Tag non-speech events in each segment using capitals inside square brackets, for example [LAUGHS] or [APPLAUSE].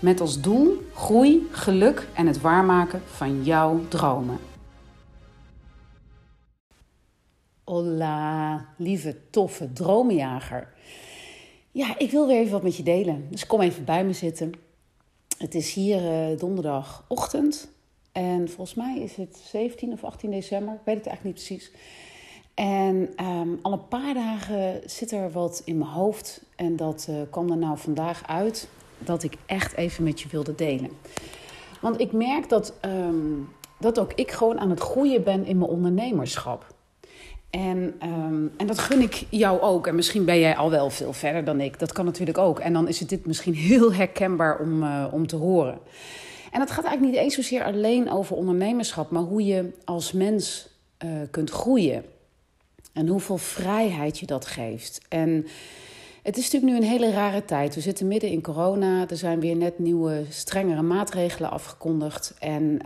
Met als doel groei, geluk en het waarmaken van jouw dromen. Hola, lieve, toffe dromenjager. Ja, ik wil weer even wat met je delen. Dus kom even bij me zitten. Het is hier uh, donderdagochtend. En volgens mij is het 17 of 18 december. Ik weet het eigenlijk niet precies. En um, al een paar dagen zit er wat in mijn hoofd. En dat uh, kwam er nou vandaag uit dat ik echt even met je wilde delen. Want ik merk dat, um, dat ook ik gewoon aan het groeien ben in mijn ondernemerschap. En, um, en dat gun ik jou ook. En misschien ben jij al wel veel verder dan ik. Dat kan natuurlijk ook. En dan is het dit misschien heel herkenbaar om, uh, om te horen. En het gaat eigenlijk niet eens zozeer alleen over ondernemerschap, maar hoe je als mens uh, kunt groeien. En hoeveel vrijheid je dat geeft. En het is natuurlijk nu een hele rare tijd. We zitten midden in corona. Er zijn weer net nieuwe, strengere maatregelen afgekondigd. En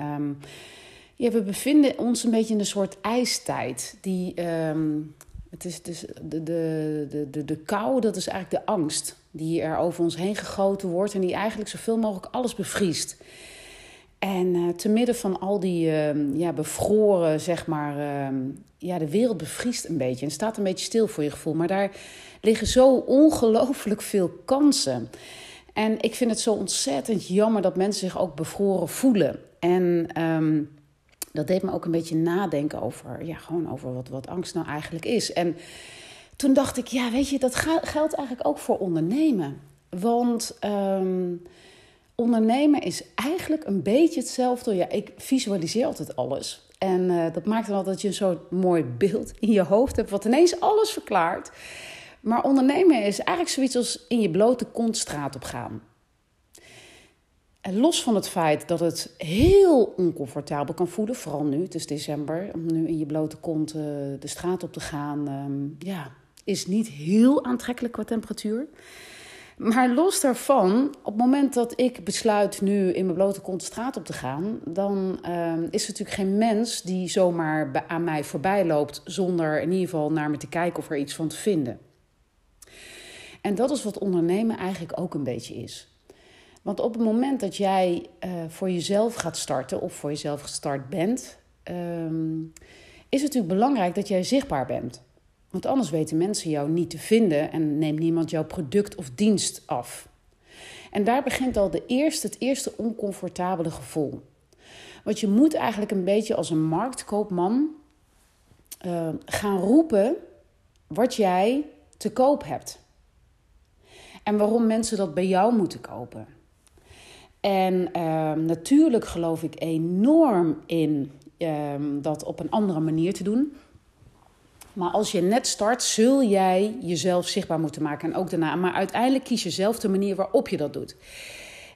ja, we bevinden ons een beetje in een soort ijstijd. Die, um, het is dus de, de, de, de, de kou, dat is eigenlijk de angst die er over ons heen gegoten wordt. En die eigenlijk zoveel mogelijk alles bevriest. En uh, te midden van al die uh, ja, bevroren, zeg maar, ja, de wereld bevriest een beetje en staat een beetje stil voor je gevoel. Maar daar liggen zo ongelooflijk veel kansen. En ik vind het zo ontzettend jammer dat mensen zich ook bevroren voelen. En um, dat deed me ook een beetje nadenken over, ja, gewoon over wat, wat angst nou eigenlijk is. En toen dacht ik, ja, weet je, dat geldt eigenlijk ook voor ondernemen. Want um, ondernemen is eigenlijk een beetje hetzelfde. Ja, ik visualiseer altijd alles. En uh, dat maakt dan altijd dat je zo'n mooi beeld in je hoofd hebt, wat ineens alles verklaart. Maar ondernemen is eigenlijk zoiets als in je blote kont straat op gaan. Los van het feit dat het heel oncomfortabel kan voelen, vooral nu, het is december, om nu in je blote kont uh, de straat op te gaan, um, ja, is niet heel aantrekkelijk qua temperatuur. Maar los daarvan, op het moment dat ik besluit nu in mijn blote kont de straat op te gaan, dan uh, is er natuurlijk geen mens die zomaar aan mij voorbij loopt zonder in ieder geval naar me te kijken of er iets van te vinden. En dat is wat ondernemen eigenlijk ook een beetje is. Want op het moment dat jij uh, voor jezelf gaat starten of voor jezelf gestart bent, um, is het natuurlijk belangrijk dat jij zichtbaar bent. Want anders weten mensen jou niet te vinden en neemt niemand jouw product of dienst af. En daar begint al de eerste, het eerste oncomfortabele gevoel. Want je moet eigenlijk een beetje als een marktkoopman uh, gaan roepen wat jij te koop hebt. En waarom mensen dat bij jou moeten kopen. En uh, natuurlijk geloof ik enorm in uh, dat op een andere manier te doen. Maar als je net start, zul jij jezelf zichtbaar moeten maken. En ook daarna. Maar uiteindelijk kies je zelf de manier waarop je dat doet.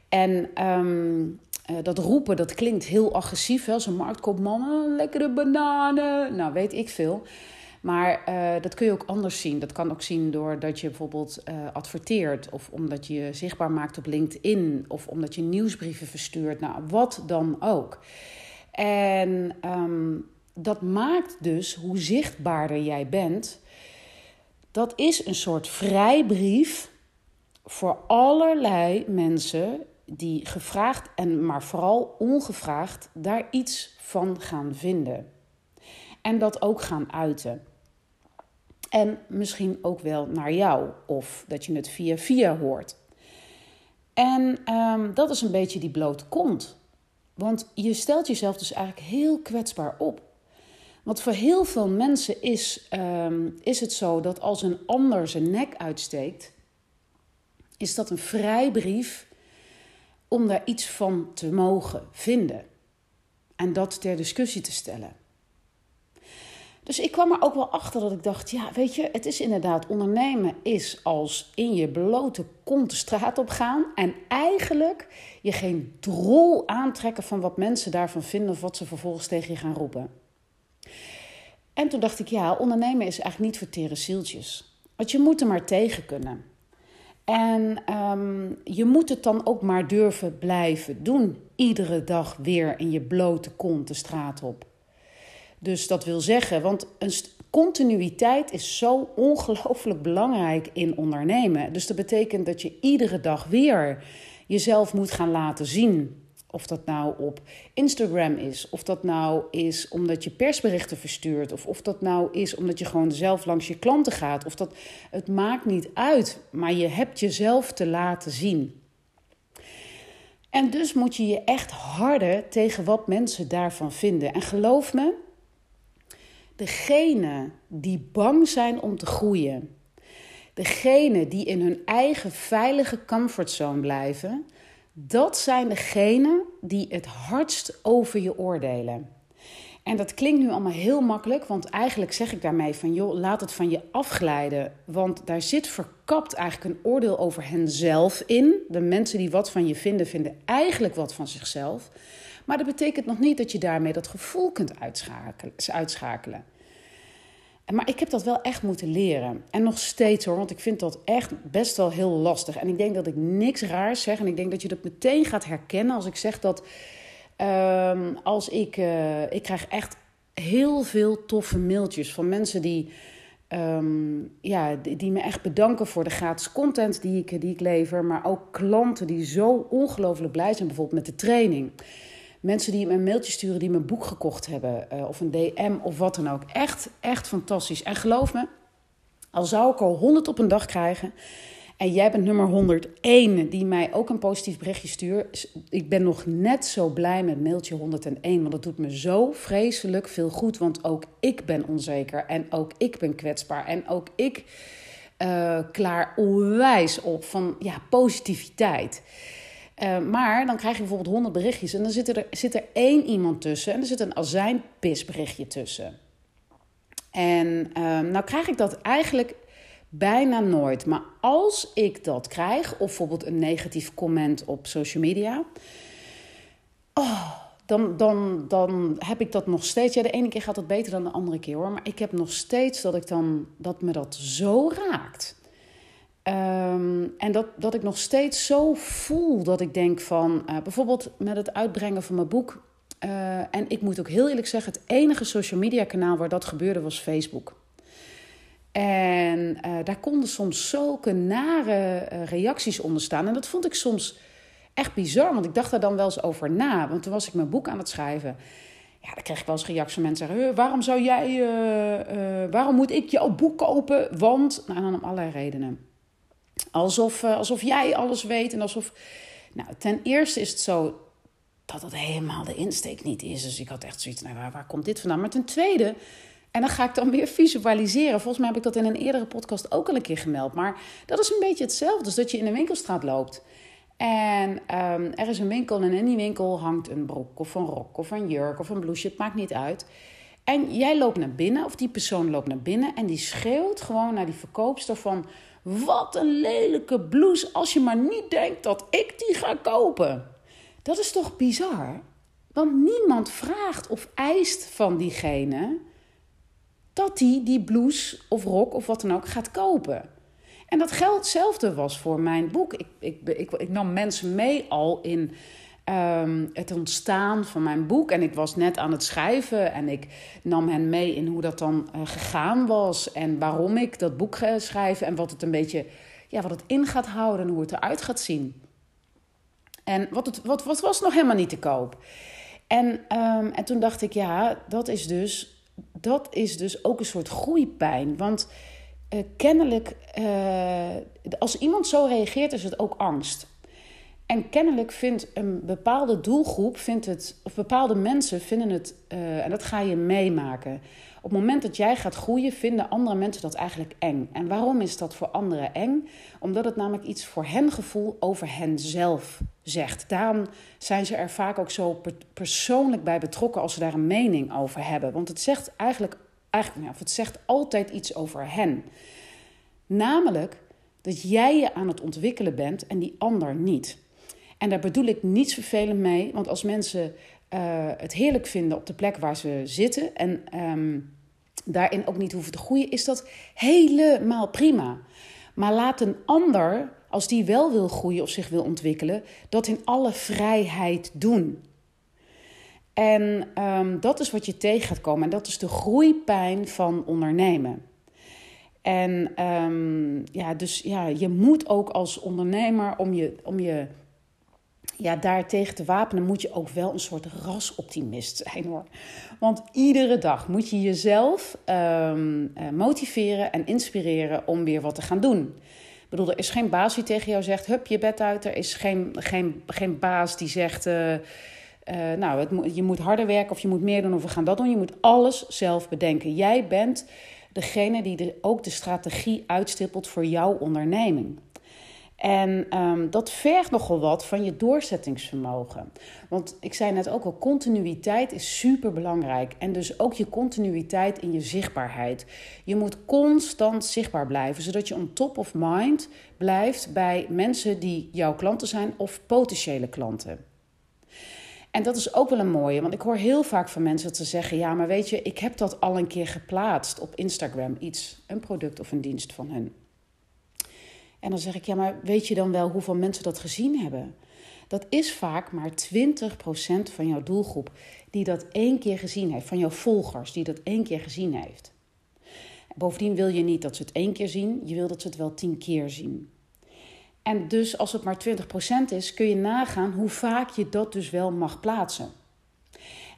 En um, uh, dat roepen, dat klinkt heel agressief. Hè? Een marktkoopman, oh, lekkere bananen. Nou, weet ik veel. Maar uh, dat kun je ook anders zien. Dat kan ook zien doordat je bijvoorbeeld uh, adverteert, of omdat je zichtbaar maakt op LinkedIn, of omdat je nieuwsbrieven verstuurt. Nou, wat dan ook. En um, dat maakt dus hoe zichtbaarder jij bent. Dat is een soort vrijbrief voor allerlei mensen die gevraagd en maar vooral ongevraagd daar iets van gaan vinden. En dat ook gaan uiten. En misschien ook wel naar jou, of dat je het via via hoort. En um, dat is een beetje die bloot kont. Want je stelt jezelf dus eigenlijk heel kwetsbaar op. Want voor heel veel mensen is, um, is het zo dat als een ander zijn nek uitsteekt, is dat een vrijbrief om daar iets van te mogen vinden. En dat ter discussie te stellen. Dus ik kwam er ook wel achter dat ik dacht, ja, weet je, het is inderdaad, ondernemen is als in je blote kont de straat op gaan en eigenlijk je geen drol aantrekken van wat mensen daarvan vinden of wat ze vervolgens tegen je gaan roepen. En toen dacht ik, ja, ondernemen is eigenlijk niet voor tere zieltjes. Want je moet er maar tegen kunnen. En um, je moet het dan ook maar durven blijven doen. Iedere dag weer in je blote kont de straat op. Dus dat wil zeggen, want een continuïteit is zo ongelooflijk belangrijk in ondernemen. Dus dat betekent dat je iedere dag weer jezelf moet gaan laten zien. Of dat nou op Instagram is, of dat nou is omdat je persberichten verstuurt, of of dat nou is omdat je gewoon zelf langs je klanten gaat, of dat het maakt niet uit, maar je hebt jezelf te laten zien. En dus moet je je echt harder tegen wat mensen daarvan vinden. En geloof me, degene die bang zijn om te groeien, degene die in hun eigen veilige comfortzone blijven, dat zijn degenen die het hardst over je oordelen. En dat klinkt nu allemaal heel makkelijk, want eigenlijk zeg ik daarmee van joh, laat het van je afglijden. Want daar zit verkapt eigenlijk een oordeel over henzelf in. De mensen die wat van je vinden, vinden eigenlijk wat van zichzelf. Maar dat betekent nog niet dat je daarmee dat gevoel kunt uitschakelen. Maar ik heb dat wel echt moeten leren. En nog steeds hoor, want ik vind dat echt best wel heel lastig. En ik denk dat ik niks raars zeg. En ik denk dat je dat meteen gaat herkennen als ik zeg dat. Um, als ik. Uh, ik krijg echt heel veel toffe mailtjes van mensen die. Um, ja, die, me echt bedanken voor de gratis content die ik, die ik lever. Maar ook klanten die zo ongelooflijk blij zijn, bijvoorbeeld met de training. Mensen die me een mailtje sturen die mijn boek gekocht hebben. Uh, of een DM of wat dan ook. Echt, echt fantastisch. En geloof me, al zou ik al 100 op een dag krijgen. En jij bent nummer 101 die mij ook een positief berichtje stuurt. Ik ben nog net zo blij met mailtje 101. Want dat doet me zo vreselijk veel goed. Want ook ik ben onzeker. En ook ik ben kwetsbaar. En ook ik uh, klaar onwijs op van ja, positiviteit. Uh, maar dan krijg je bijvoorbeeld 100 berichtjes en dan zit er, zit er één iemand tussen en er zit een azijnpisberichtje tussen. En uh, nou krijg ik dat eigenlijk bijna nooit. Maar als ik dat krijg, of bijvoorbeeld een negatief comment op social media, oh, dan, dan, dan heb ik dat nog steeds. Ja, de ene keer gaat het beter dan de andere keer hoor. Maar ik heb nog steeds dat ik dan dat me dat zo raakt. Um, en dat, dat ik nog steeds zo voel dat ik denk van, uh, bijvoorbeeld met het uitbrengen van mijn boek. Uh, en ik moet ook heel eerlijk zeggen, het enige social media kanaal waar dat gebeurde was Facebook. En uh, daar konden soms zulke nare reacties onder staan. En dat vond ik soms echt bizar, want ik dacht daar dan wel eens over na. Want toen was ik mijn boek aan het schrijven. Ja, dan kreeg ik wel eens reacties van mensen zeggen: waarom zou jij, waarom moet ik jouw boek kopen? Want, nou, dan om allerlei redenen. Alsof, uh, alsof jij alles weet en alsof. Nou, ten eerste is het zo dat dat helemaal de insteek niet is. Dus ik had echt zoiets, nou, waar, waar komt dit vandaan? Maar ten tweede, en dan ga ik dan weer visualiseren. Volgens mij heb ik dat in een eerdere podcast ook al een keer gemeld. Maar dat is een beetje hetzelfde. Dus dat je in een winkelstraat loopt. En um, er is een winkel en in die winkel hangt een broek of een rok of een jurk of een blouseje. Het maakt niet uit. En jij loopt naar binnen, of die persoon loopt naar binnen en die schreeuwt gewoon naar die verkoopster van... Wat een lelijke blouse als je maar niet denkt dat ik die ga kopen. Dat is toch bizar? Want niemand vraagt of eist van diegene dat hij die blouse of rok of wat dan ook gaat kopen. En dat geldt hetzelfde was voor mijn boek. Ik, ik, ik, ik nam mensen mee al in um, het ontstaan van mijn boek. En ik was net aan het schrijven en ik nam hen mee in hoe dat dan uh, gegaan was. En waarom ik dat boek ga schrijven en wat het een beetje, ja, wat het in gaat houden en hoe het eruit gaat zien. En wat, het, wat, wat was nog helemaal niet te koop. En, um, en toen dacht ik, ja, dat is dus, dat is dus ook een soort groeipijn. Want uh, kennelijk, uh, als iemand zo reageert, is het ook angst. En kennelijk vindt een bepaalde doelgroep, vindt het, of bepaalde mensen vinden het, uh, en dat ga je meemaken. Op het moment dat jij gaat groeien, vinden andere mensen dat eigenlijk eng. En waarom is dat voor anderen eng? Omdat het namelijk iets voor hen gevoel over henzelf zegt. Daarom zijn ze er vaak ook zo persoonlijk bij betrokken als ze daar een mening over hebben. Want het zegt eigenlijk eigenlijk, nou, of het zegt altijd iets over hen. Namelijk dat jij je aan het ontwikkelen bent en die ander niet. En daar bedoel ik niets vervelend mee, want als mensen uh, het heerlijk vinden op de plek waar ze zitten en um, daarin ook niet hoeven te groeien, is dat helemaal prima. Maar laat een ander, als die wel wil groeien of zich wil ontwikkelen, dat in alle vrijheid doen. En um, dat is wat je tegen gaat komen. En dat is de groeipijn van ondernemen. En um, ja, dus ja, je moet ook als ondernemer om je, om je ja, daartegen te wapenen, moet je ook wel een soort rasoptimist zijn hoor. Want iedere dag moet je jezelf um, motiveren en inspireren om weer wat te gaan doen. Ik bedoel, er is geen baas die tegen jou zegt: hup je bed uit. Er is geen, geen, geen baas die zegt. Uh, uh, nou, je moet harder werken of je moet meer doen of we gaan dat doen. Je moet alles zelf bedenken. Jij bent degene die ook de strategie uitstippelt voor jouw onderneming. En um, dat vergt nogal wat van je doorzettingsvermogen. Want ik zei net ook al, continuïteit is super belangrijk. En dus ook je continuïteit in je zichtbaarheid. Je moet constant zichtbaar blijven, zodat je on top of mind blijft bij mensen die jouw klanten zijn of potentiële klanten. En dat is ook wel een mooie, want ik hoor heel vaak van mensen dat ze zeggen: Ja, maar weet je, ik heb dat al een keer geplaatst op Instagram, iets, een product of een dienst van hun. En dan zeg ik: Ja, maar weet je dan wel hoeveel mensen dat gezien hebben? Dat is vaak maar 20% van jouw doelgroep die dat één keer gezien heeft, van jouw volgers die dat één keer gezien heeft. Bovendien wil je niet dat ze het één keer zien, je wil dat ze het wel tien keer zien. En dus als het maar 20% is, kun je nagaan hoe vaak je dat dus wel mag plaatsen.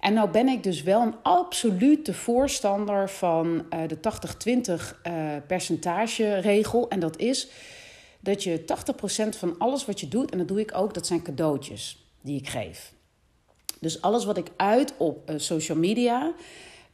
En nou ben ik dus wel een absolute voorstander van uh, de 80-20 uh, percentage regel. En dat is dat je 80% van alles wat je doet, en dat doe ik ook, dat zijn cadeautjes die ik geef. Dus alles wat ik uit op uh, social media,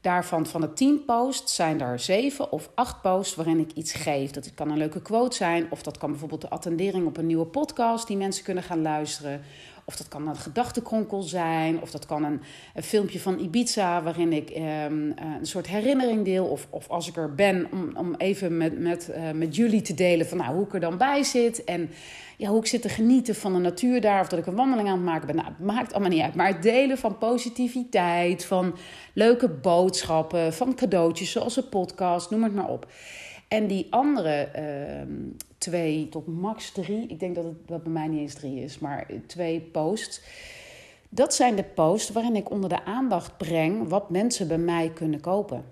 Daarvan van de tien posts zijn er zeven of acht posts waarin ik iets geef. Dat kan een leuke quote zijn, of dat kan bijvoorbeeld de attendering op een nieuwe podcast die mensen kunnen gaan luisteren. Of dat kan een gedachtenkronkel zijn, of dat kan een, filmpje van Ibiza waarin ik um, een soort herinnering deel. Of, of als ik er ben, om, om even met, met, uh, met jullie te delen van nou, hoe ik er dan bij zit. En ja, hoe ik zit te genieten van de natuur daar. Of dat ik een wandeling aan het maken ben. Nou, maakt allemaal niet uit. Maar het delen van positiviteit, van leuke boodschappen, van cadeautjes zoals een podcast, noem het maar op. En die andere uh, twee tot max drie, ik denk dat het dat bij mij niet eens drie is, maar twee posts. Dat zijn de posts waarin ik onder de aandacht breng wat mensen bij mij kunnen kopen.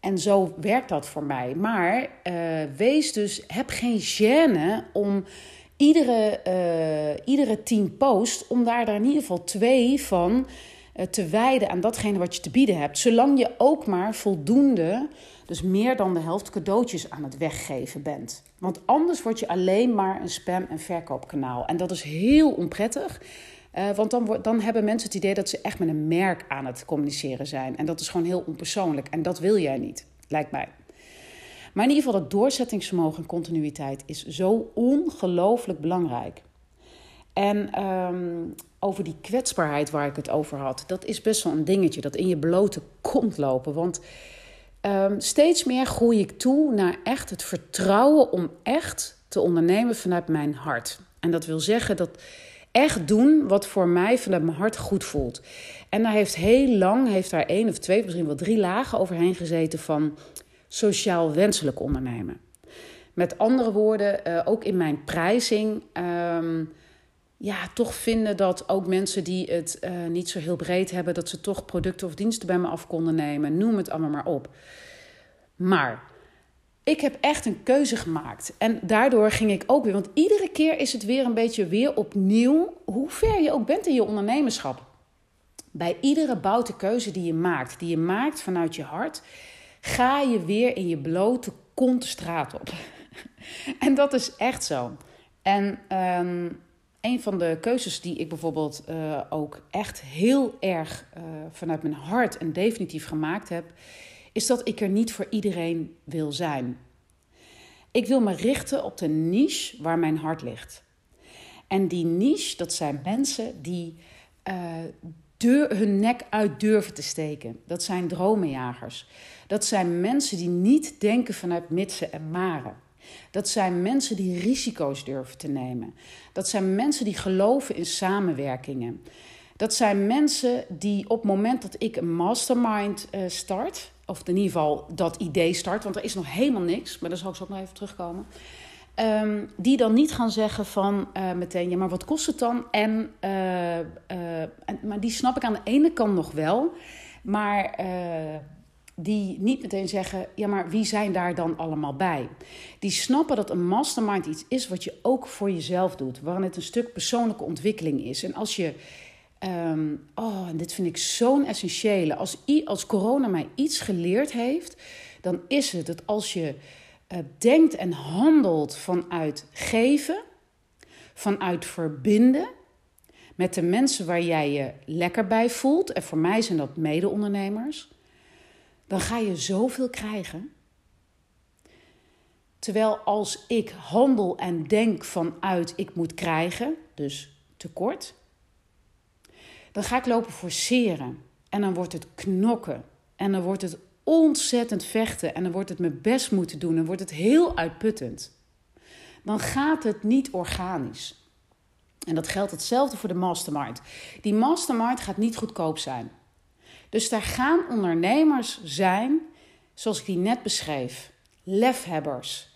En zo werkt dat voor mij. Maar uh, wees dus, heb geen gêne om iedere, uh, iedere tien posts, om daar, in ieder geval twee van uh, te wijden aan datgene wat je te bieden hebt. Zolang je ook maar voldoende, dus meer dan de helft cadeautjes aan het weggeven bent. Want anders word je alleen maar een spam- en verkoopkanaal. En dat is heel onprettig. Uh, want dan, dan hebben mensen het idee dat ze echt met een merk aan het communiceren zijn. En dat is gewoon heel onpersoonlijk. En dat wil jij niet, lijkt mij. Maar in ieder geval, dat doorzettingsvermogen en continuïteit is zo ongelooflijk belangrijk. En um, over die kwetsbaarheid waar ik het over had, dat is best wel een dingetje dat in je blote kont lopen. Want um, steeds meer groei ik toe naar echt het vertrouwen om echt te ondernemen vanuit mijn hart. En dat wil zeggen dat echt doen wat voor mij vanuit mijn hart goed voelt. En daar heeft heel lang, heeft daar één of twee, misschien wel drie lagen overheen gezeten van sociaal wenselijk ondernemen. Met andere woorden, uh, ook in mijn prijzing, um, ja, toch vinden dat ook mensen die het uh, niet zo heel breed hebben, dat ze toch producten of diensten bij me af konden nemen. Noem het allemaal maar op. Maar ik heb echt een keuze gemaakt. En daardoor ging ik ook weer. Want iedere keer is het weer een beetje weer opnieuw. Hoe ver je ook bent in je ondernemerschap. Bij iedere boute keuze die je maakt, die je maakt vanuit je hart, ga je weer in je blote kont straat op. [LAUGHS] en dat is echt zo. En um, een van de keuzes die ik bijvoorbeeld uh, ook echt heel erg uh, vanuit mijn hart en definitief gemaakt heb, is dat ik er niet voor iedereen wil zijn. Ik wil me richten op de niche waar mijn hart ligt. En die niche, dat zijn mensen die uh, hun nek uit durven te steken. Dat zijn dromenjagers. Dat zijn mensen die niet denken vanuit mitsen en maren. Dat zijn mensen die risico's durven te nemen. Dat zijn mensen die geloven in samenwerkingen. Dat zijn mensen die op het moment dat ik een mastermind uh, start, of in ieder geval dat idee start, want er is nog helemaal niks, maar daar zal ik zo nog even terugkomen. Um, die dan niet gaan zeggen van uh, meteen, ja, maar wat kost het dan? En, uh, en, maar die snap ik aan de ene kant nog wel, maar die niet meteen zeggen: ja, maar wie zijn daar dan allemaal bij? Die snappen dat een mastermind iets is wat je ook voor jezelf doet, waarin het een stuk persoonlijke ontwikkeling is. En als je, um, oh, en dit vind ik zo'n essentiële, als, als corona mij iets geleerd heeft, dan is het dat als je uh, denkt en handelt vanuit geven, vanuit verbinden met de mensen waar jij je lekker bij voelt, en voor mij zijn dat mede-ondernemers dan ga je zoveel krijgen. Terwijl als ik handel en denk vanuit ik moet krijgen, dus tekort, dan ga ik lopen forceren. En dan wordt het knokken. En dan wordt het ontzettend vechten. En dan wordt het mijn best moeten doen. En wordt het heel uitputtend. Dan gaat het niet organisch. En dat geldt hetzelfde voor de mastermind. Die mastermind gaat niet goedkoop zijn. Dus daar gaan ondernemers zijn, zoals ik die net beschreef, lefhebbers.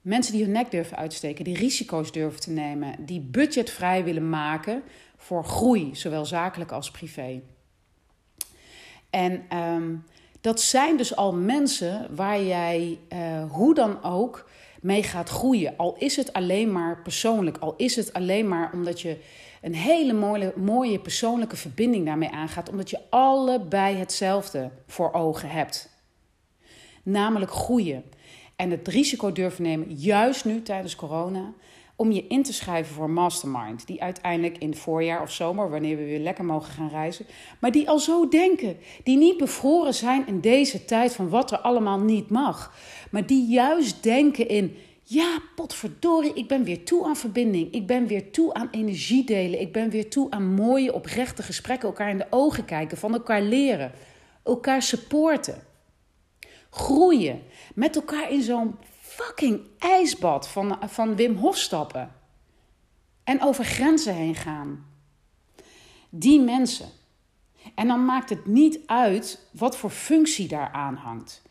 Mensen die hun nek durven uitsteken, die risico's durven te nemen, die budgetvrij willen maken voor groei, zowel zakelijk als privé. En ehm, dat zijn dus al mensen waar jij uh, hoe dan ook mee gaat groeien. Al is het alleen maar persoonlijk, al is het alleen maar omdat je een hele mooie, mooie persoonlijke verbinding daarmee aangaat, omdat je allebei hetzelfde voor ogen hebt. Namelijk groeien. En het risico durven nemen, juist nu tijdens corona, om je in te schrijven voor Mastermind. Die uiteindelijk in het voorjaar of zomer, wanneer we weer lekker mogen gaan reizen, maar die al zo denken. Die niet bevroren zijn in deze tijd van wat er allemaal niet mag. Maar die juist denken in ja, potverdorie, ik ben weer toe aan verbinding. Ik ben weer toe aan energie delen. Ik ben weer toe aan mooie, oprechte gesprekken. Elkaar in de ogen kijken, van elkaar leren. Elkaar supporten. Groeien. Met elkaar in zo'n fucking ijsbad van, van Wim Hof stappen. En over grenzen heen gaan. Die mensen. En dan maakt het niet uit wat voor functie daar aan hangt.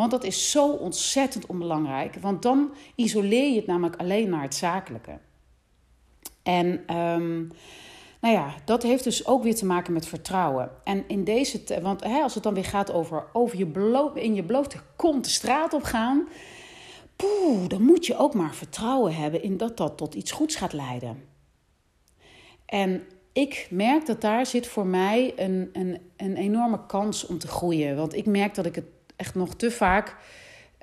Want dat is zo ontzettend onbelangrijk. Want dan isoleer je het namelijk alleen naar het zakelijke. En um, nou ja, dat heeft dus ook weer te maken met vertrouwen. En in deze, want hè, als het dan weer gaat over, over je bloot, in je blote kont de straat op gaan. Poeh, dan moet je ook maar vertrouwen hebben in dat dat tot iets goeds gaat leiden. En ik merk dat daar zit voor mij een, een, een enorme kans om te groeien. Want ik merk dat ik het echt nog te vaak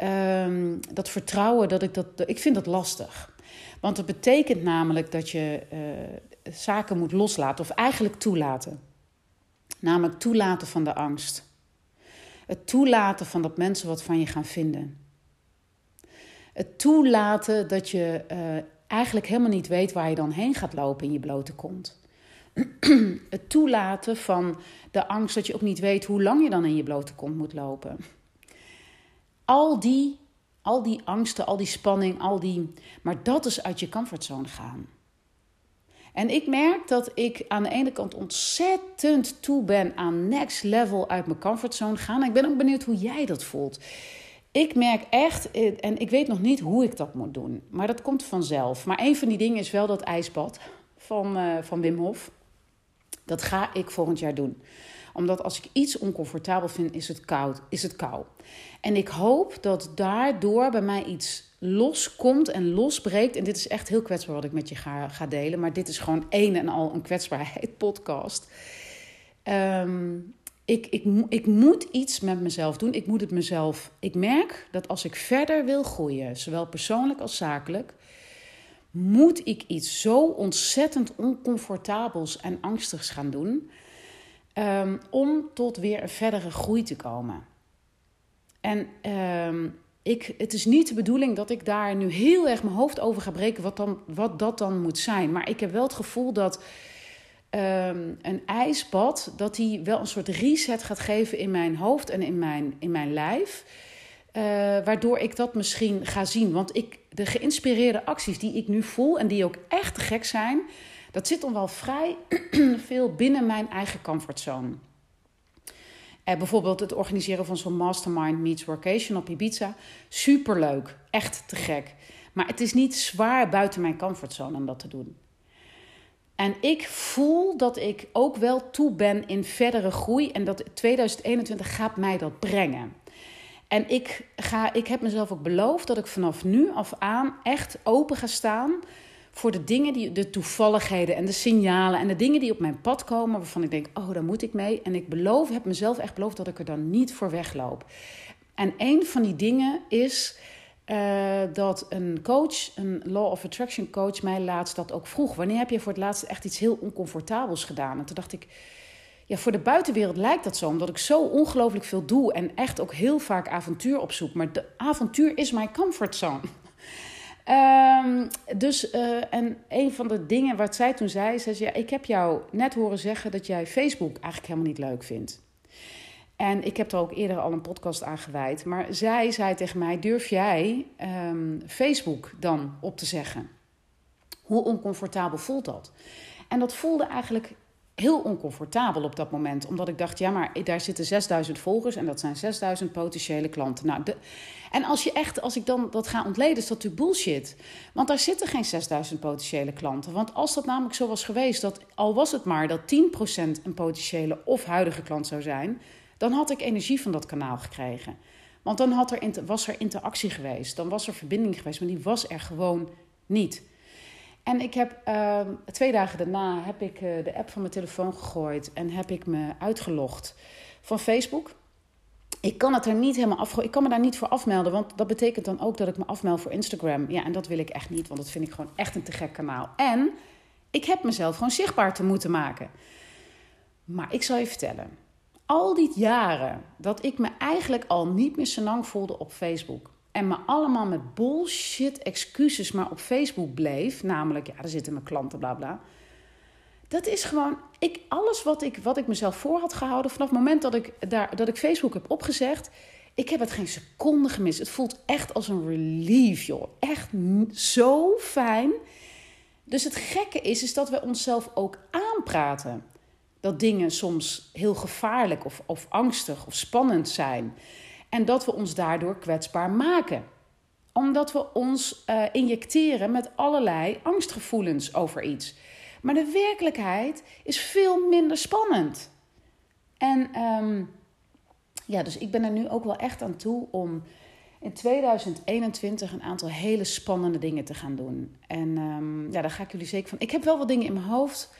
um, dat vertrouwen, dat ik dat. Ik vind dat lastig. Want dat betekent namelijk dat je uh, zaken moet loslaten, of eigenlijk toelaten. Namelijk toelaten van de angst. Het toelaten van dat mensen wat van je gaan vinden. Het toelaten dat je uh, eigenlijk helemaal niet weet waar je dan heen gaat lopen in je blote kont. [CLEARS THROAT] het toelaten van de angst dat je ook niet weet hoe lang je dan in je blote kont moet lopen al die, al die angsten, al die spanning, al die. Maar dat is uit je comfortzone gaan. En ik merk dat ik aan de ene kant ontzettend toe ben aan next level uit mijn comfortzone gaan. En ik ben ook benieuwd hoe jij dat voelt. Ik merk echt, en ik weet nog niet hoe ik dat moet doen, maar dat komt vanzelf. Maar een van die dingen is wel dat ijsbad van, uh, van Wim Hof. Dat ga ik volgend jaar doen omdat als ik iets oncomfortabel vind, is het koud. Is het kou. En ik hoop dat daardoor bij mij iets loskomt en losbreekt. En dit is echt heel kwetsbaar wat ik met je ga, ga delen. Maar dit is gewoon een en al een kwetsbaarheid [LAUGHS] podcast. Um, ik, ik, ik moet iets met mezelf doen. Ik moet het mezelf. Ik merk dat als ik verder wil groeien, zowel persoonlijk als zakelijk, moet ik iets zo ontzettend oncomfortabels en angstigs gaan doen. Um, om tot weer een verdere groei te komen. En um, ik, het is niet de bedoeling dat ik daar nu heel erg mijn hoofd over ga breken wat, dan, wat dat dan moet zijn. Maar ik heb wel het gevoel dat ehm, een ijsbad, dat die wel een soort reset gaat geven in mijn hoofd en in mijn, in mijn lijf. Uh, waardoor ik dat misschien ga zien. Want ik, de geïnspireerde acties die ik nu voel en die ook echt gek zijn, dat zit dan wel vrij [CLEARS THROAT] veel binnen mijn eigen comfortzone. Uh, bijvoorbeeld het organiseren van zo'n mastermind meets workation op Ibiza. Superleuk, echt te gek. Maar het is niet zwaar buiten mijn comfortzone om dat te doen. En ik voel dat ik ook wel toe ben in verdere groei en dat 2021 gaat mij dat brengen. En ik, ga, ik heb mezelf ook beloofd dat ik vanaf nu af aan echt open ga staan voor de dingen, die, de toevalligheden en de signalen en de dingen die op mijn pad komen, waarvan ik denk, oh, daar moet ik mee. En ik beloof, heb mezelf echt beloofd dat ik er dan niet voor wegloop. En een van die dingen is uh, dat een coach, een Law of Attraction coach, mij laatst dat ook vroeg. Wanneer heb je voor het laatst echt iets heel oncomfortabels gedaan? En toen dacht ik, ja, voor de buitenwereld lijkt dat zo, omdat ik zo ongelooflijk veel doe en echt ook heel vaak avontuur opzoek. Maar de avontuur is mijn comfortzone. Um, dus, uh, en een van de dingen wat zij toen zei, ze, ja, ik heb jou net horen zeggen dat jij Facebook eigenlijk helemaal niet leuk vindt. En ik heb er ook eerder al een podcast aan gewijd. Maar zij zei tegen mij: Durf jij um, Facebook dan op te zeggen? Hoe oncomfortabel voelt dat? En dat voelde eigenlijk heel oncomfortabel op dat moment. Omdat ik dacht, ja, maar daar zitten 6000 volgers en dat zijn 6000 potentiële klanten. Nou, de, en als je echt, als ik dan dat ga ontleden, is dat natuurlijk bullshit. Want daar zitten geen 6000 potentiële klanten. Want als dat namelijk zo was geweest, dat al was het maar dat 10% een potentiële of huidige klant zou zijn, dan had ik energie van dat kanaal gekregen. Want dan had er, was er interactie geweest, dan was er verbinding geweest, maar die was er gewoon niet. En ik heb uh, twee dagen daarna heb ik uh, de app van mijn telefoon gegooid en heb ik me uitgelogd van Facebook. Ik kan het er niet helemaal af. Ik kan me daar niet voor afmelden, want dat betekent dan ook dat ik me afmeld voor Instagram. Ja, en dat wil ik echt niet, want dat vind ik gewoon echt een te gek kanaal. En ik heb mezelf gewoon zichtbaar te moeten maken. Maar ik zal je vertellen, al die jaren dat ik me eigenlijk al niet meer zo lang voelde op Facebook en me allemaal met bullshit excuses maar op Facebook bleef, namelijk, ja, daar zitten mijn klanten, bla bla. Dat is gewoon, ik, alles wat ik, wat ik mezelf voor had gehouden, vanaf het moment dat ik, daar, dat ik Facebook heb opgezegd, ik heb het geen seconde gemist. Het voelt echt als een relief, joh. Echt zo fijn. Dus het gekke is, is dat we onszelf ook aanpraten. Dat dingen soms heel gevaarlijk of, of angstig of spannend zijn. En dat we ons daardoor kwetsbaar maken. Omdat we ons uh, injecteren met allerlei angstgevoelens over iets. Maar de werkelijkheid is veel minder spannend. En um, ja, dus ik ben er nu ook wel echt aan toe om in 2021 een aantal hele spannende dingen te gaan doen. En um, ja, daar ga ik jullie zeker van. Ik heb wel wat dingen in mijn hoofd.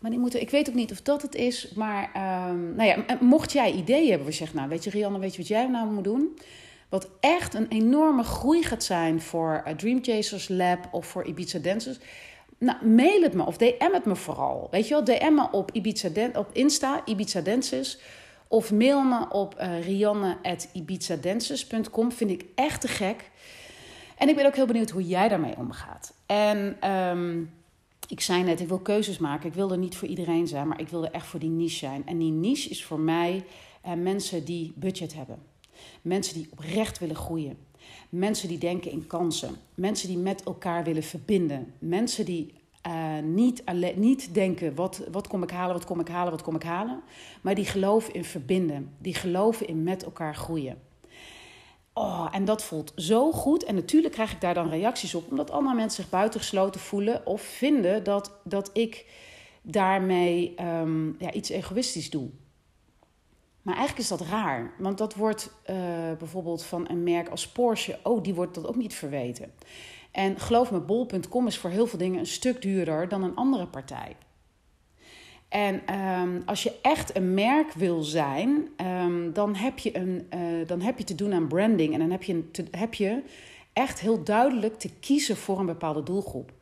Maar die moeten, ik weet ook niet of dat het is. Maar um, nou ja, mocht jij ideeën hebben, we zeggen, nou weet je Rianne, weet je wat jij nou moet doen? Wat echt een enorme groei gaat zijn voor uh, Dream Chasers Lab of voor Ibiza Dancers. Nou, mail het me of DM het me vooral. Weet je wel, DM me op, Ibiza op Insta, Ibiza Dances. Of mail me op uh, eh, rianne.ibizadances.com. Vind ik echt te gek. En ik ben ook heel benieuwd hoe jij daarmee omgaat. En... Um, ik zei net, ik wil keuzes maken. Ik wil er niet voor iedereen zijn, maar ik wil er echt voor die niche zijn. En die niche is voor mij eh, mensen die budget hebben. Mensen die oprecht willen groeien. Mensen die denken in kansen. Mensen die met elkaar willen verbinden. Mensen die uh, niet, niet denken: wat, wat kom ik halen, wat kom ik halen, wat kom ik halen. Maar die geloven in verbinden. Die geloven in met elkaar groeien. Oh, en dat voelt zo goed. En natuurlijk krijg ik daar dan reacties op, omdat allemaal mensen zich buitengesloten voelen of vinden dat, dat ik daarmee um, ja, iets egoïstisch doe. Maar eigenlijk is dat raar, want dat wordt uh, bijvoorbeeld van een merk als Porsche, oh, die wordt dat ook niet verweten. En geloof me, bol.com is voor heel veel dingen een stuk duurder dan een andere partij. En um, als je echt een merk wil zijn, um, dan, heb je een, uh, dan heb je te doen aan branding. En dan heb je, heb je echt heel duidelijk te kiezen voor een bepaalde doelgroep.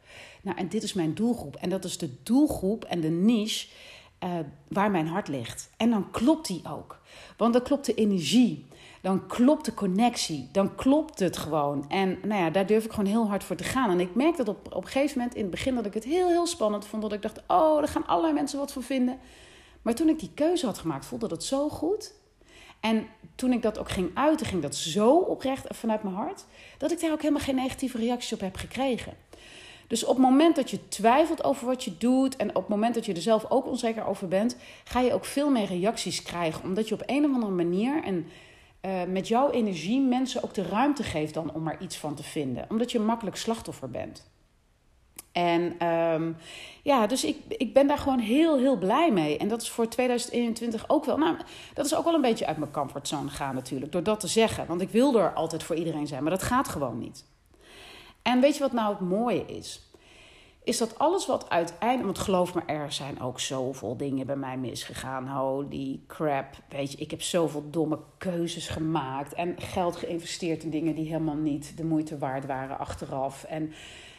Nou, en dit is mijn doelgroep. En dat is de doelgroep en de niche uh, waar mijn hart ligt. En dan klopt die ook. Want dan klopt de energie. Dan klopt de connectie. Dan klopt het gewoon. En nou ja, daar durf ik gewoon heel hard voor te gaan. En ik merk dat op, op een gegeven moment in het begin dat ik het heel, heel spannend vond. Dat ik dacht, oh, daar gaan allerlei mensen wat van vinden. Maar toen ik die keuze had gemaakt, voelde dat zo goed. En toen ik dat ook ging uiten, ging dat zo oprecht vanuit mijn hart. Dat ik daar ook helemaal geen negatieve reacties op heb gekregen. Dus op het moment dat je twijfelt over wat je doet en op het moment dat je er zelf ook onzeker over bent, ga je ook veel meer reacties krijgen. Omdat je op een of andere manier en uh, met jouw energie mensen ook de ruimte geeft dan om er iets van te vinden. Omdat je makkelijk slachtoffer bent. En um, ja, dus ik, ik ben daar gewoon heel, heel blij mee. En dat is voor 2021 ook wel. Nou, dat is ook wel een beetje uit mijn comfortzone gaan natuurlijk. Door dat te zeggen. Want ik wil er altijd voor iedereen zijn. Maar dat gaat gewoon niet. En weet je wat nou het mooie is? Is dat alles wat uiteindelijk. Want geloof me, er zijn ook zoveel dingen bij mij misgegaan. Holy crap. Weet je, ik heb zoveel domme keuzes gemaakt. En geld geïnvesteerd in dingen die helemaal niet de moeite waard waren achteraf. En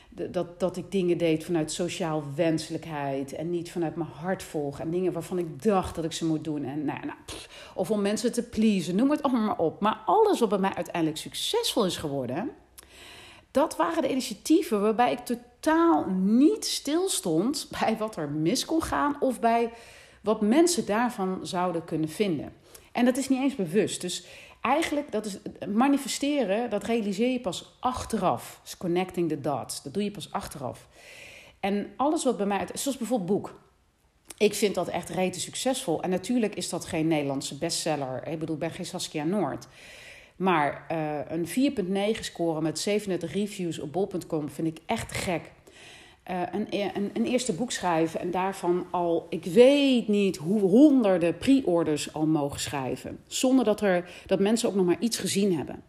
dat, dat ik dingen deed vanuit sociaal wenselijkheid en niet vanuit mijn hart volgen. En dingen waarvan ik dacht dat ik ze moet doen. En, nou, nou, of om mensen te pleasen, noem het allemaal maar op. Maar alles wat bij mij uiteindelijk succesvol is geworden, dat waren de initiatieven waarbij ik totaal niet stilstond [LAUGHS] bij wat er mis kon gaan of bij wat mensen daarvan zouden kunnen vinden. En dat is niet eens bewust. Dus eigenlijk, dat is manifesteren, dat realiseer je pas achteraf. Dus connecting the dots, dat doe je pas achteraf. En alles wat bij mij, zoals bijvoorbeeld boek. Ik vind dat echt rete succesvol. En natuurlijk is dat geen Nederlandse bestseller. Ik bedoel, ik ben geen Saskia Noord. Maar uh, een 4,9 scoren met 37 reviews op bol.com vind ik echt gek. Uh, een, een, een, eerste boek schrijven en daarvan al, ik weet niet hoe honderden pre-orders al mogen schrijven. Zonder dat, er, dat mensen ook nog maar iets gezien hebben.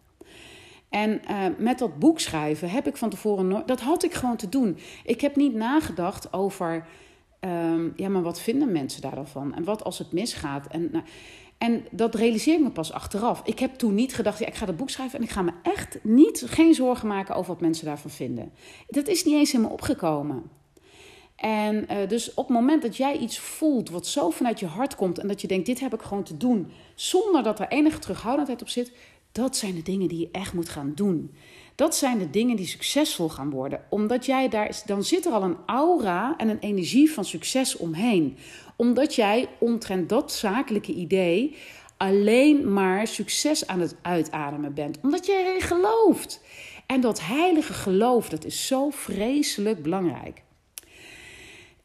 En uh, met dat boek schrijven heb ik van tevoren nooit, dat had ik gewoon te doen. Ik heb niet nagedacht over, um, ja, maar wat vinden mensen daar dan van? En wat als het misgaat? En, nou, en dat realiseer ik me pas achteraf. Ik heb toen niet gedacht, ja, ik ga dat boek schrijven en ik ga me echt niet, geen zorgen maken over wat mensen daarvan vinden. Dat is niet eens in me opgekomen. En uh, dus op het moment dat jij iets voelt wat zo vanuit je hart komt en dat je denkt, dit heb ik gewoon te doen, zonder dat er enige terughoudendheid op zit, dat zijn de dingen die je echt moet gaan doen. Dat zijn de dingen die succesvol gaan worden. Omdat jij daar, dan zit er al een aura en een energie van succes omheen. Omdat jij omtrent dat zakelijke idee alleen maar succes aan het uitademen bent. Omdat jij erin gelooft. En dat heilige geloof, dat is zo vreselijk belangrijk.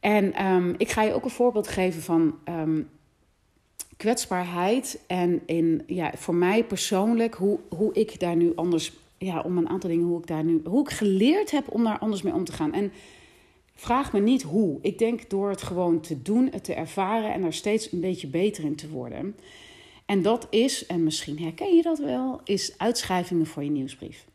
En um, ik ga je ook een voorbeeld geven van um, kwetsbaarheid. En in, ja, voor mij persoonlijk, hoe, hoe ik daar nu anders ja, om een aantal dingen hoe ik daar nu, hoe ik geleerd heb om daar anders mee om te gaan. En vraag me niet hoe. Ik denk door het gewoon te doen, het te ervaren en er steeds een beetje beter in te worden. En dat is, en misschien herken je dat wel, is uitschrijvingen voor je nieuwsbrief.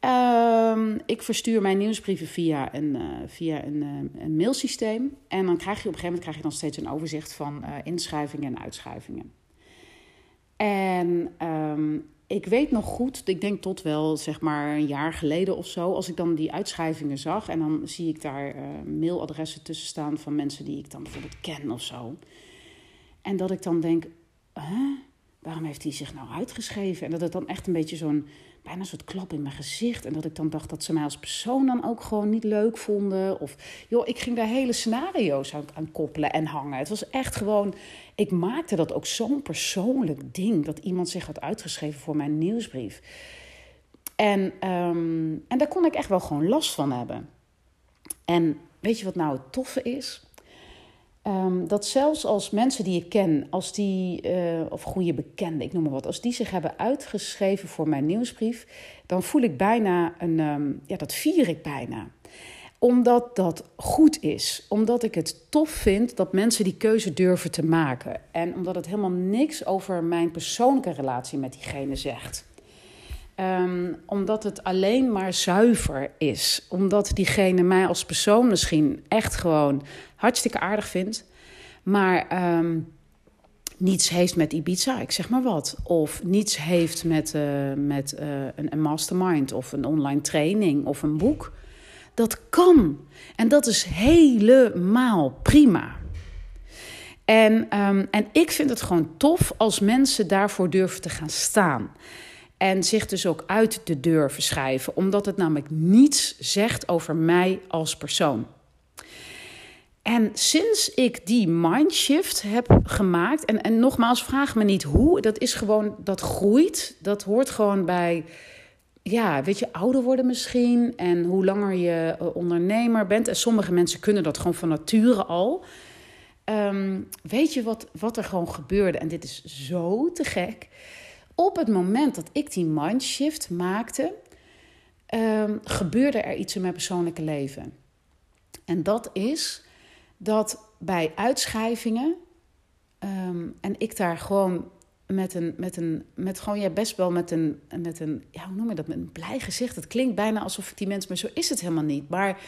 Um, ik verstuur mijn nieuwsbrieven via een, uh, via een, uh, een, mailsysteem. En dan krijg je op een gegeven moment krijg je dan steeds een overzicht van uh, inschrijvingen en uitschrijvingen. En um, ik weet nog goed, ik denk tot wel zeg maar een jaar geleden of zo, als ik dan die uitschrijvingen zag en dan zie ik daar uh, mailadressen tussen staan van mensen die ik dan bijvoorbeeld ken of zo. En dat ik dan denk, huh? waarom heeft hij zich nou uitgeschreven? En dat het dan echt een beetje zo'n bijna een soort klap in mijn gezicht. En dat ik dan dacht dat ze mij als persoon dan ook gewoon niet leuk vonden. Of joh, ik ging daar hele scenario's aan, koppelen en hangen. Het was echt gewoon. Ik maakte dat ook zo'n persoonlijk ding dat iemand zich had uitgeschreven voor mijn nieuwsbrief. En, um, en daar kon ik echt wel gewoon last van hebben. En weet je wat nou het toffe is? Um, dat zelfs als mensen die ik ken, als die, uh, of goede bekenden, ik noem maar wat, als die zich hebben uitgeschreven voor mijn nieuwsbrief, dan voel ik bijna een, um, ja, dat vier ik bijna. Omdat dat goed is. Omdat ik het tof vind dat mensen die keuze durven te maken. En omdat het helemaal niks over mijn persoonlijke relatie met diegene zegt. Um, omdat het alleen maar zuiver is. Omdat diegene mij als persoon misschien echt gewoon hartstikke aardig vindt. Maar um, niets heeft met Ibiza, ik zeg maar wat. Of niets heeft met, uh, met een, een mastermind of een online training of een boek. Dat kan. En dat is helemaal prima. En, ehm, en ik vind het gewoon tof als mensen daarvoor durven te gaan staan. En zich dus ook uit de deur verschuiven, omdat het namelijk niets zegt over mij als persoon. En sinds ik die mindshift heb gemaakt, en, en nogmaals, vraag me niet hoe, dat is gewoon, dat groeit. Dat hoort gewoon bij, ja, weet je, ouder worden misschien. En hoe langer je eh, ondernemer bent. En sommige mensen kunnen dat gewoon van nature al. Ehm, weet je wat, wat er gewoon gebeurde? En dit is zo te gek. Op het moment dat ik die mindshift maakte, um, gebeurde er iets in mijn persoonlijke leven. En dat is dat bij uitschrijvingen, ehm, en ik daar gewoon met een, met een, met gewoon, ja, best wel met een, met een, ja, hoe noem je dat, met een blij gezicht. Het klinkt bijna alsof ik die mensen, maar zo is het helemaal niet. Maar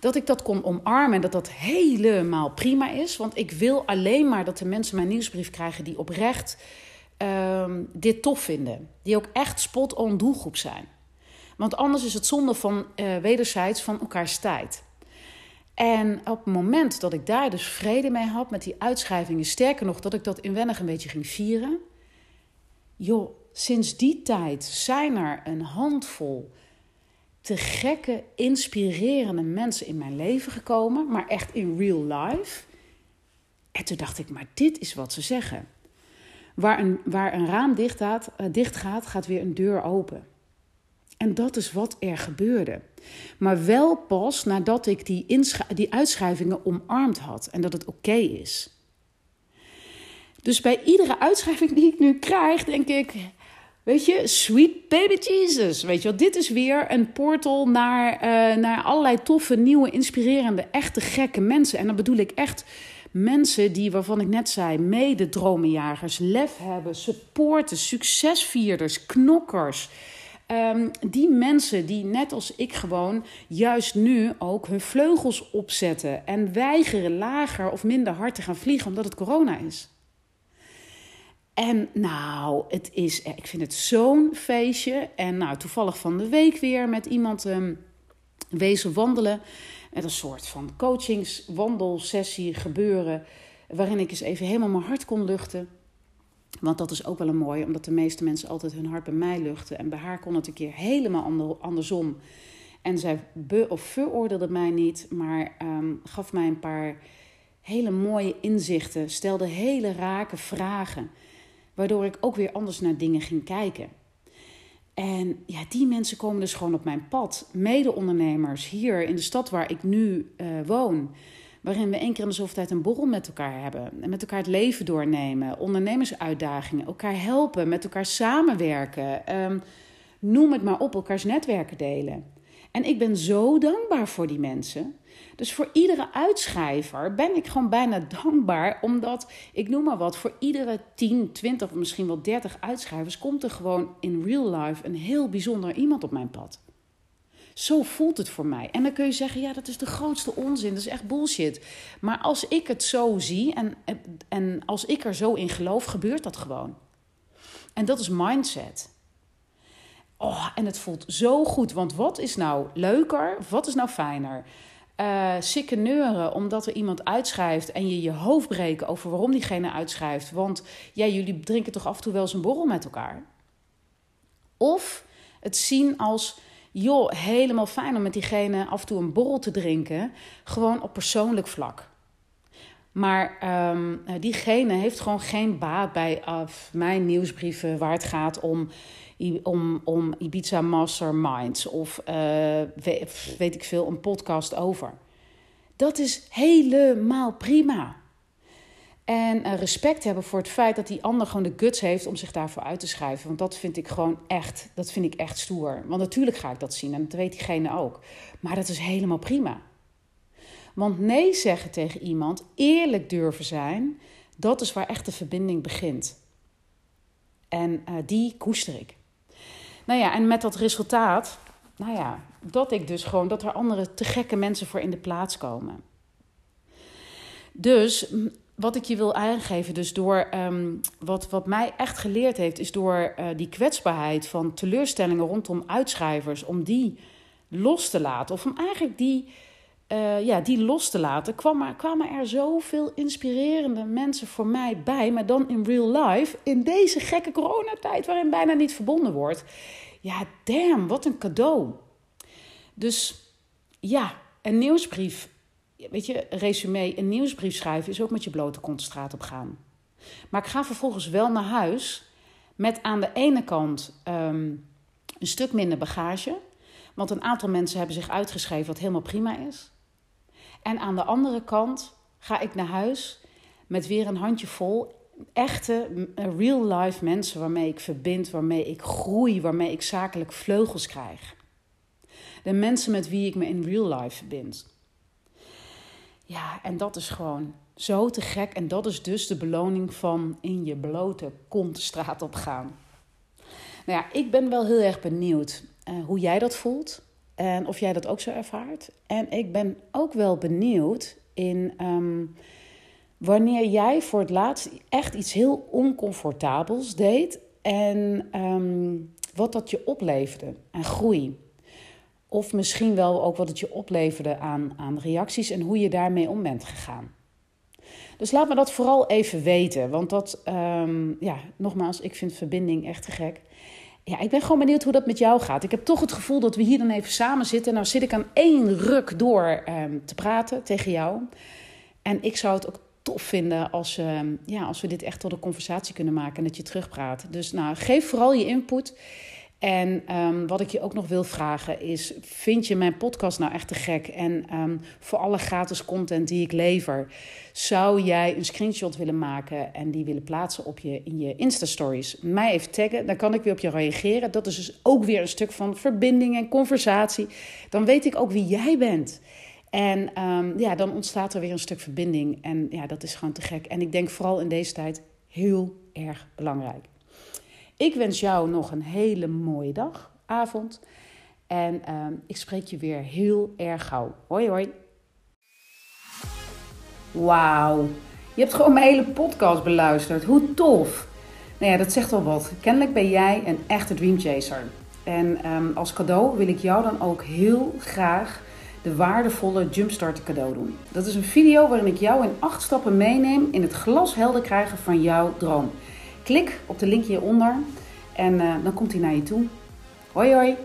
dat ik dat kon omarmen en dat dat helemaal prima is. Want ik wil alleen maar dat de mensen mijn nieuwsbrief krijgen die oprecht um, dit tof vinden. Die ook echt spot-on doelgroep zijn. Want anders is het zonde van uh, wederzijds van elkaars tijd. En op het moment dat ik daar dus vrede mee had met die uitschrijvingen, sterker nog dat ik dat inwendig een beetje ging vieren. Joh, sinds die tijd zijn er een handvol te gekke, inspirerende mensen in mijn leven gekomen, maar echt in real life. En toen dacht ik, maar dit is wat ze zeggen. Waar een, waar een raam dicht gaat, uh, dicht gaat, gaat weer een deur open. En dat is wat er gebeurde. Maar wel pas nadat ik die, die uitschrijvingen omarmd had en dat het oké is. Dus bij iedere uitschrijving die ik nu krijg, denk ik: Weet je, sweet baby Jesus. Weet je wel, dit is weer een portal naar, uh, naar allerlei toffe, nieuwe, inspirerende, echte gekke mensen. En dan bedoel ik echt mensen die, waarvan ik net zei, mede-dromenjagers, lef hebben, supporten, succesvierders, knokkers. Um, die mensen die net als ik gewoon juist nu ook hun vleugels opzetten en weigeren lager of minder hard te gaan vliegen omdat het corona is. En nou, het is, ik vind het zo'n feestje. En nou, toevallig van de week weer met iemand um, wezen wandelen. Met een soort van coachingswandelsessie gebeuren. Waarin ik eens even helemaal mijn hart kon luchten. Want dat is ook wel een mooie, omdat de meeste mensen altijd hun hart bij mij luchten. En bij haar kon het een keer helemaal andersom. En zij be- of veroordeelde mij niet, maar um, gaf mij een paar hele mooie inzichten. Stelde hele rake vragen. Waardoor ik ook weer anders naar dingen ging kijken. En ja, die mensen komen dus gewoon op mijn pad. Mede-ondernemers hier in de stad waar ik nu uh, woon. Waarin we één keer in de zoveel tijd een borrel met elkaar hebben. En met elkaar het leven doornemen. Ondernemersuitdagingen. Elkaar helpen. Met elkaar samenwerken. Um, noem het maar op. Elkaars netwerken delen. En ik ben zo dankbaar voor die mensen. Dus voor iedere uitschrijver ben ik gewoon bijna dankbaar, omdat ik noem maar wat, voor iedere 10, 20 of misschien wel 30 uitschrijvers komt er gewoon in real life een heel bijzonder iemand op mijn pad. Zo voelt het voor mij. En dan kun je zeggen, ja, dat is de grootste onzin, dat is echt bullshit. Maar als ik het zo zie en, en als ik er zo in geloof, gebeurt dat gewoon. En dat is mindset. Oh, en het voelt zo goed. Want wat is nou leuker? Wat is nou fijner? Uh, sikke neuren omdat er iemand uitschrijft en je je hoofd breken over waarom diegene uitschrijft. Want ja, jullie drinken toch af en toe wel eens een borrel met elkaar. Of het zien als, joh, helemaal fijn om met diegene af en toe een borrel te drinken. Gewoon op persoonlijk vlak. Maar um, diegene heeft gewoon geen baat bij uh, mijn nieuwsbrieven waar het gaat om om, om Ibiza Masterminds of uh, weet, ik veel, een podcast over. Dat is helemaal prima. En uh, respect hebben voor het feit dat die ander gewoon de guts heeft om zich daarvoor uit te schrijven. Want dat vind ik gewoon echt, dat vind ik echt stoer. Want natuurlijk ga ik dat zien en dat weet diegene ook. Maar dat is helemaal prima. Want nee zeggen tegen iemand, eerlijk durven zijn, dat is waar echt de verbinding begint. En uh, die koester ik. Nou ja, en met dat resultaat, nou ja, dat ik dus gewoon, dat er andere te gekke mensen voor in de plaats komen. Dus wat ik je wil aangeven, dus door um, wat, wat mij echt geleerd heeft, is door uh, die kwetsbaarheid van teleurstellingen rondom uitschrijvers, om die los te laten. Of om eigenlijk die, eh, ja, die los te laten, kwam, kwamen er zoveel inspirerende mensen voor mij bij. Maar dan in real life, in deze gekke coronatijd waarin bijna niet verbonden wordt. Ja, damn, wat een cadeau. Dus ja, een nieuwsbrief. Weet je, resume, een nieuwsbrief schrijven is ook met je blote kont straat op gaan. Maar ik ga vervolgens wel naar huis met aan de ene kant ehm, een stuk minder bagage. Want een aantal mensen hebben zich uitgeschreven, wat helemaal prima is. En aan de andere kant ga ik naar huis met weer een handjevol echte, real-life mensen waarmee ik verbind, waarmee ik groei, waarmee ik zakelijk vleugels krijg. De mensen met wie ik me in real life verbind. Ja, en dat is gewoon zo te gek. En dat is dus de beloning van in je blote kont straat op gaan. Nou ja, ik ben wel heel erg benieuwd uh, hoe jij dat voelt. En of jij dat ook zo ervaart. En ik ben ook wel benieuwd in um, wanneer jij voor het laatst echt iets heel oncomfortabels deed. En um, wat dat je opleverde aan groei. Of misschien wel ook wat het je opleverde aan, aan reacties en hoe je daarmee om bent gegaan. Dus laat me dat vooral even weten. Want dat, um, ja, nogmaals, ik vind verbinding echt te gek. Ja, ik ben gewoon benieuwd hoe dat met jou gaat. Ik heb toch het gevoel dat we hier dan even samen zitten. Nou zit ik aan één ruk door um, te praten tegen jou. En ik zou het ook tof vinden als, uh, ja, als we dit echt tot een conversatie kunnen maken en dat je terugpraat. Dus nou, geef vooral je input. En um, wat ik je ook nog wil vragen is: vind je mijn podcast nou echt te gek? En um, voor alle gratis content die ik lever, zou jij een screenshot willen maken en die willen plaatsen op je, in je Insta-stories? Mij even taggen, dan kan ik weer op je reageren. Dat is dus ook weer een stuk van verbinding en conversatie. Dan weet ik ook wie jij bent. En um, ja, dan ontstaat er weer een stuk verbinding. En ja, dat is gewoon te gek. En ik denk vooral in deze tijd heel erg belangrijk. Ik wens jou nog een hele mooie dag, avond. En uh, ik spreek je weer heel erg gauw. Hoi hoi. Wauw. Je hebt gewoon mijn hele podcast beluisterd. Hoe tof. Nou ja, dat zegt wel wat. Kennelijk ben jij een echte dreamchaser. En um, als cadeau wil ik jou dan ook heel graag de waardevolle Jumpstart cadeau doen. Dat is een video waarin ik jou in acht stappen meeneem in het glashelder krijgen van jouw droom. Klik op de link hieronder en uh, dan komt hij naar je toe. Hoi hoi!